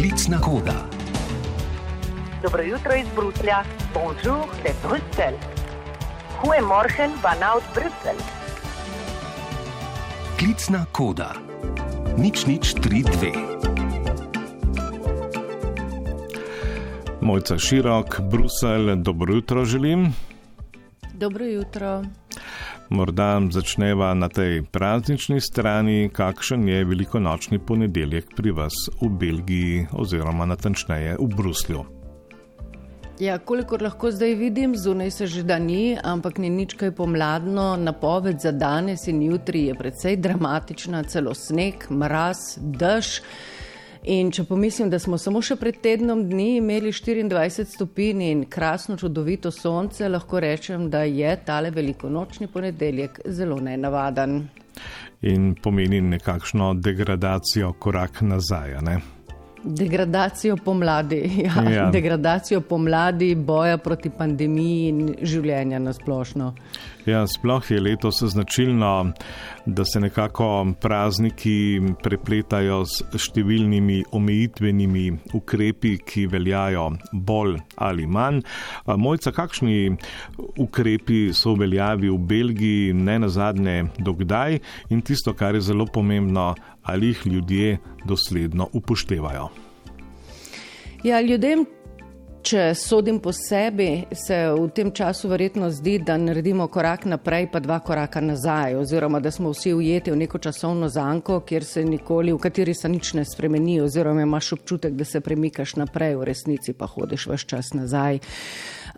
Klicna koda. Dobro jutro iz Bruslja, bonjour de Bruselj. Goedemorgen vanuit Brussel. Klicna koda. Nič nič tri dve. Mojca Širok, Bruselj, dobro jutro želim. Dobro jutro. Morda začneva na tej praznični strani, kakšen je velikonočni ponedeljek pri vas v Belgiji oziroma natančneje v Bruslju. Ja, kolikor lahko zdaj vidim, zunaj se že da ni, ampak ni nič kaj pomladno. Napoved za danes in jutri je precej dramatična, celo sneg, mraz, dež. In če pomislim, da smo samo še pred tednom dni imeli 24 stopinj in krasno, čudovito sonce, lahko rečem, da je tale velikonočni ponedeljek zelo nenavaden. In pomeni nekakšno degradacijo, korak nazaj. Ne? Degradacijo pomladi, ja. Ja. degradacijo pomladi, boja proti pandemiji in življenja na splošno. Ja, sploh je letos značilno, da se nekako prazniki prepletajo s številnimi omejitvenimi ukrepi, ki veljajo bolj ali manj. Mojca, kakšni ukrepi so veljavi v Belgiji, ne na zadnje, dokdaj in tisto, kar je zelo pomembno, ali jih ljudje dosledno upoštevajo? Ja, ljudem Če sodim po sebi, se v tem času verjetno zdi, da naredimo korak naprej, pa dva koraka nazaj, oziroma da smo vsi ujeti v neko časovno zanko, kjer se nikoli, v kateri se nič ne spremeni, oziroma imaš občutek, da se premikaš naprej, v resnici pa hodiš vse čas nazaj.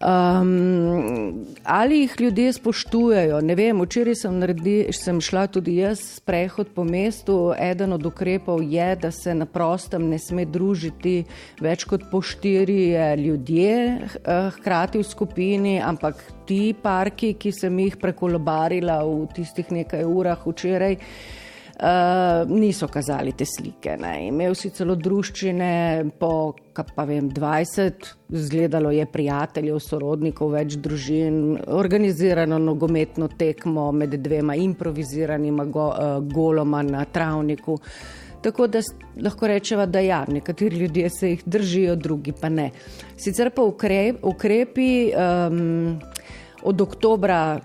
Um, ali jih ljudje spoštujejo? Ne vem, včeraj sem, naredi, sem šla tudi jaz sprehod po mestu. Eden od ukrepov je, da se na prostem ne sme družiti več kot po štiri ljudje, eh, hkrati v skupini, ampak ti parki, ki sem jih prekolobarila v tistih nekaj urah včeraj. Uh, niso kazali te slike. Ne. Imel si celo družščine po, pa vem, 20, zgledalo je prijateljev, sorodnikov, več družin, organizirano nogometno tekmo med dvema improviziranima go, uh, goloma na travniku. Tako da lahko rečemo, da ja, nekateri ljudje se jih držijo, drugi pa ne. Sicer pa ukrep, ukrepi um, od oktobra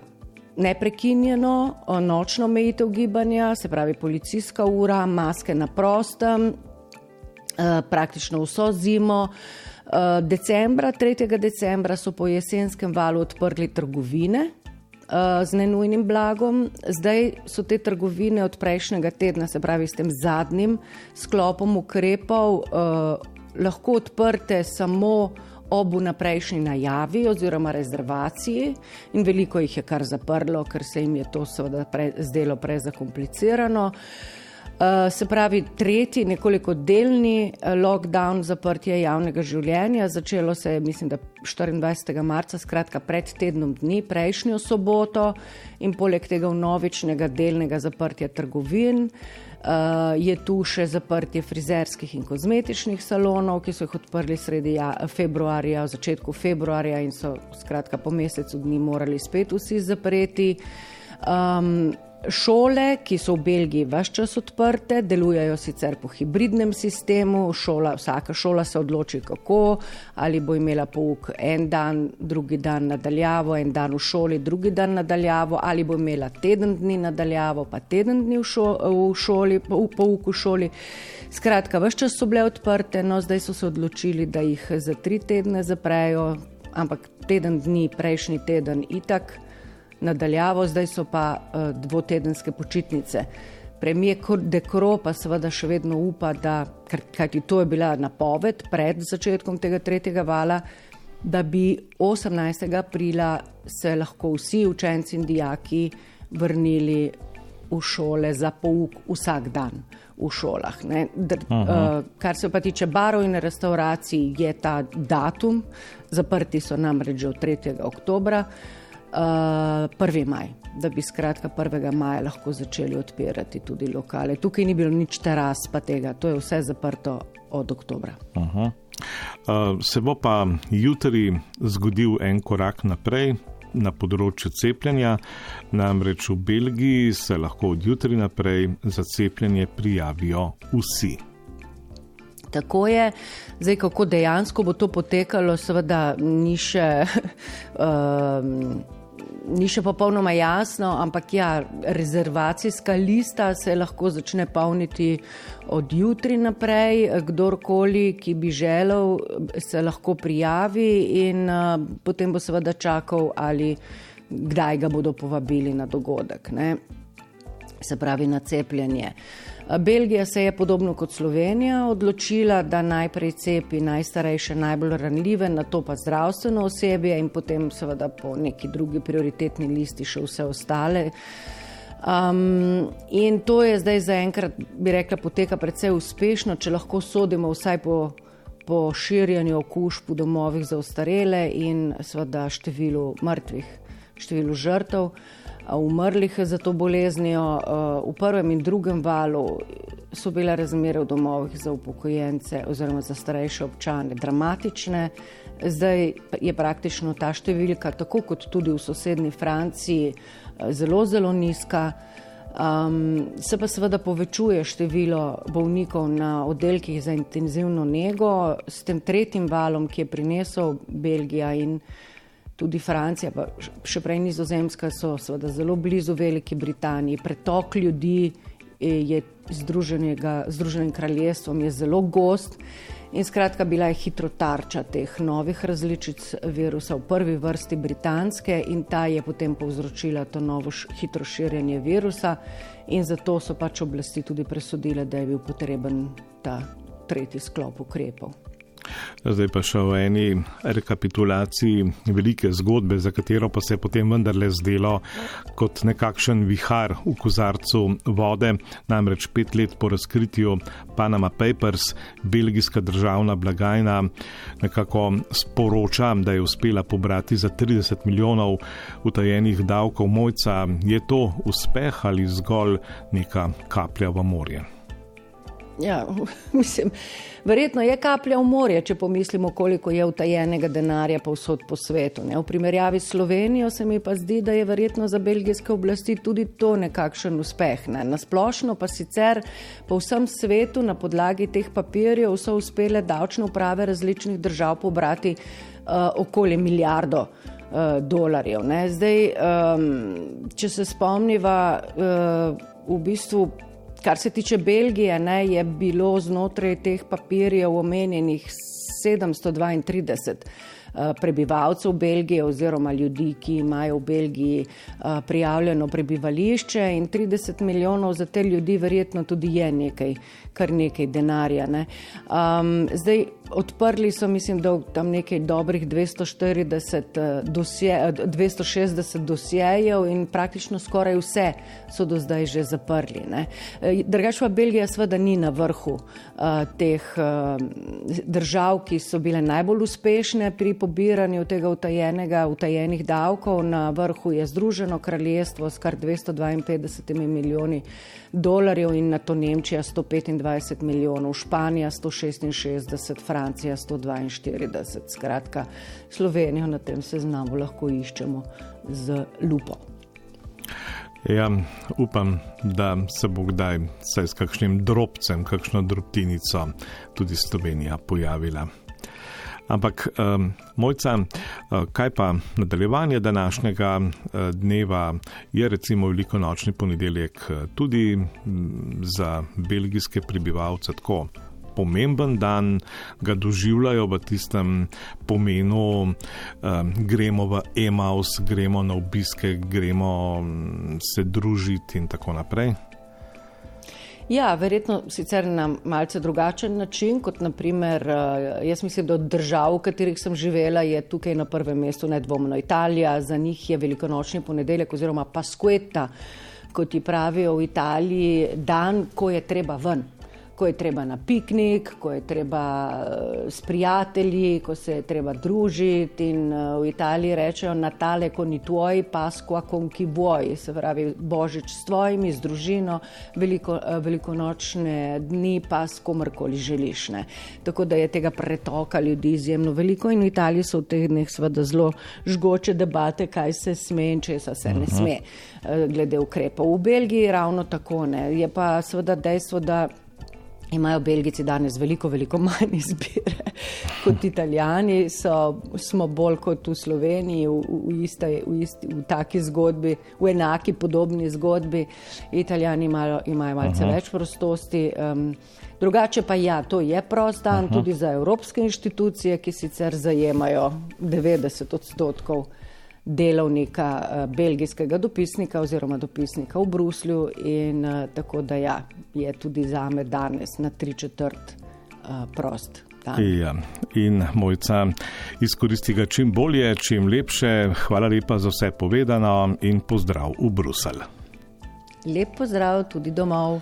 neprekinjeno nočno omejitev gibanja, se pravi policijska ura, maske na prostem, eh, praktično vso zimo. Eh, decembra, 3. decembra so po jesenskem valu odprli trgovine eh, z nenujnim blagom. Zdaj so te trgovine od prejšnjega tedna, se pravi s tem zadnjim sklopom ukrepov, lahko odprte samo ob vnaprejšnji najavi oziroma rezervaciji, in veliko jih je kar zaprlo, ker se jim je to seveda pre, zdelo prezakomplicirano. Uh, se pravi, tretji, nekoliko delni uh, lockdown, zaprtje javnega življenja, začelo se je, mislim, da 24. marca, skratka pred tednom dni, prejšnjo soboto, in poleg tega vnovičnega delnega zaprtja trgovin. Uh, je tu še zaprtje frizerskih in kozmetičnih salonov, ki so jih odprli sredi ja, februarja, v začetku februarja in so skratka po mesecu dni morali spet vsi zapreti. Um, Šole, ki so v Belgiji vse čas odprte, delujejo sicer po hibridnem sistemu. Šola, vsaka šola se odloči, kako ali bo imela pouk en dan, drugi dan nadaljavo, en dan v šoli, drugi dan nadaljavo, ali bo imela teden dni nadaljavo, pa teden dni v, šo, v šoli, pouk v šoli. Skratka, vse čas so bile odprte, no zdaj so se odločili, da jih za tri tedne zaprejo, ampak teden dni, prejšnji teden itak nadaljavo, zdaj so pa uh, dvotedenske počitnice. Premijer Dekro pa seveda še vedno upa, da, kajti to je bila napoved pred začetkom tega tretjega vala, da bi 18. aprila se lahko vsi učenci in dijaki vrnili v šole za pouk vsak dan v šolah. Dr, uh, kar se pa tiče barov in restauracij, je ta datum, zaprti so namreč že od 3. oktobra. Uh, 1. maj, da bi skratka 1. maja lahko začeli odpirati tudi lokale. Tukaj ni bilo nič teras, pa tega, to je vse zaprto od oktobra. -huh. uh, se bo pa jutri zgodil en korak naprej na področju cepljenja, namreč v Belgiji se lahko od jutri naprej za cepljenje prijavijo vsi. Tako je, zdaj kako dejansko bo to potekalo, seveda ni še. Um, Ni še popolnoma jasno, ampak ja, rezervacijska lista se lahko začne polniti od jutri naprej. Kdorkoli, ki bi želel, se lahko prijavi in uh, potem bo seveda čakal, ali kdaj ga bodo povabili na dogodek, ne? Se pravi na cepljenje. Belgija se je podobno kot Slovenija odločila, da najprej cepi najstarejše, najbolj ranljive, na to pa zdravstveno osebje in potem seveda po neki drugi prioritetni listi še vse ostale. Um, in to je zdaj zaenkrat, bi rekla, poteka precej uspešno, če lahko sodimo vsaj po, po širjanju okužb v domovih za ostarele in seveda številu mrtvih, številu žrtev umrlih za to boleznijo. V prvem in drugem valu so bile razmere v domovih za upokojence oziroma za starejše občane dramatične. Zdaj je praktično ta številka, tako kot tudi v sosednji Franciji, zelo, zelo nizka. Um, se pa seveda povečuje število bolnikov na oddelkih za intenzivno nego s tem tretjim valom, ki je prinesel Belgija in tudi Francija, pa še prej Nizozemska, so seveda zelo blizu Veliki Britaniji. Pretok ljudi je Združenim kraljestvom je zelo gost in skratka bila je hitro tarča teh novih različic virusa, v prvi vrsti britanske in ta je potem povzročila to novo hitro širjenje virusa in zato so pač oblasti tudi presodile, da je bil potreben ta tretji sklop ukrepov. Zdaj pa še v eni rekapitulaciji velike zgodbe, za katero pa se je potem vendarle zdelo kot nekakšen vihar v kozarcu vode. Namreč pet let po razkritju Panama Papers, belgijska državna blagajna nekako sporoča, da je uspela pobrati za 30 milijonov utajenih davkov mojca. Je to uspeh ali zgolj neka kaplja v morje? Ja, mislim, verjetno je kaplja v morje, če pomislimo, koliko je utajenega denarja povsod po svetu. Ne. V primerjavi s Slovenijo se mi pa zdi, da je verjetno za belgijske oblasti tudi to nekakšen uspeh. Ne. Nasplošno pa sicer po vsem svetu na podlagi teh papirjev so uspele davčne uprave različnih držav pobrati uh, okoli milijardo. Uh, dolarjev. Ne. Zdaj, um, če se spomniva, uh, v bistvu Kar se tiče Belgije, ne, je bilo znotraj teh papirjev omenjenih 732 eh, prebivalcev Belgije oziroma ljudi, ki imajo v Belgiji eh, prijavljeno prebivališče in 30 milijonov za te ljudi verjetno tudi je nekaj, kar nekaj denarja. Ne. Um, zdaj, odprli so, mislim, da tam nekaj dobrih 240 eh, dosje, 260 eh, dosjejev in praktično skoraj vse so do zdaj že zaprli. Eh, Drugač pa Belgija seveda ni na vrhu uh, teh uh, držav, ki so bile najbolj uspešne pri pobiranju tega utajenega, utajenih davkov. Na vrhu je Združeno kraljestvo s kar 252 milijoni dolarjev in na to Nemčija 125 milijonov, Španija 166, Francija 142. Skratka, Slovenijo na tem seznamu lahko iščemo z lupo. Ja, upam, da se bo kdaj s kakšnim drobcem, kakšno drobtinico tudi Slovenija pojavila. Ampak, um, mojca, uh, kaj pa nadaljevanje današnjega uh, dneva je recimo veliko nočni ponedeljek uh, tudi za belgijske prebivalce tako. Pomemben dan ga doživljajo v tistem pomenu, um, gremo v Emaus, gremo na obiske, gremo se družiti in tako naprej. Ja, verjetno sicer na malce drugačen način, kot naprimer, eh, jaz mislim, da od držav, v katerih sem živela, je tukaj na prvem mestu nedvomno Italija, za njih je velikonočni ponedeljek oziroma pasqueta, kot ji pravijo v Italiji, dan, ko je treba ven ko je treba na piknik, ko je treba eh, s prijatelji, ko se je treba družiti. In eh, v Italiji rečejo: Natale, ko ni tvoj, paskva, kon ki boj, se pravi božič s tvojimi, z družino, veliko, eh, velikonočne dni, pa s komorkoli želiš. Ne. Tako da je tega pretoka ljudi izjemno veliko in v Italiji so v teh dneh seveda zelo žgoče debate, kaj se sme in česa se ne sme, glede ukrepov. V Belgiji ravno tako ne. Je pa seveda dejstvo, da imajo Belgici danes veliko, veliko manj izbire kot Italijani, so, smo bolj kot v Sloveniji v, v, iste, v, isti, v taki zgodbi, v enaki podobni zgodbi. Italijani imajo, imajo malce Aha. več prostosti. Um, drugače pa ja, to je prost dan Aha. tudi za evropske inštitucije, ki sicer zajemajo 90 odstotkov delovnika, eh, belgijskega dopisnika oziroma dopisnika v Bruslju in eh, tako da ja, je tudi za me danes na tri četrt eh, prost. Ja, in mojca, izkoristi ga čim bolje, čim lepše. Hvala lepa za vse povedano in pozdrav v Bruselj. Lep pozdrav tudi domov.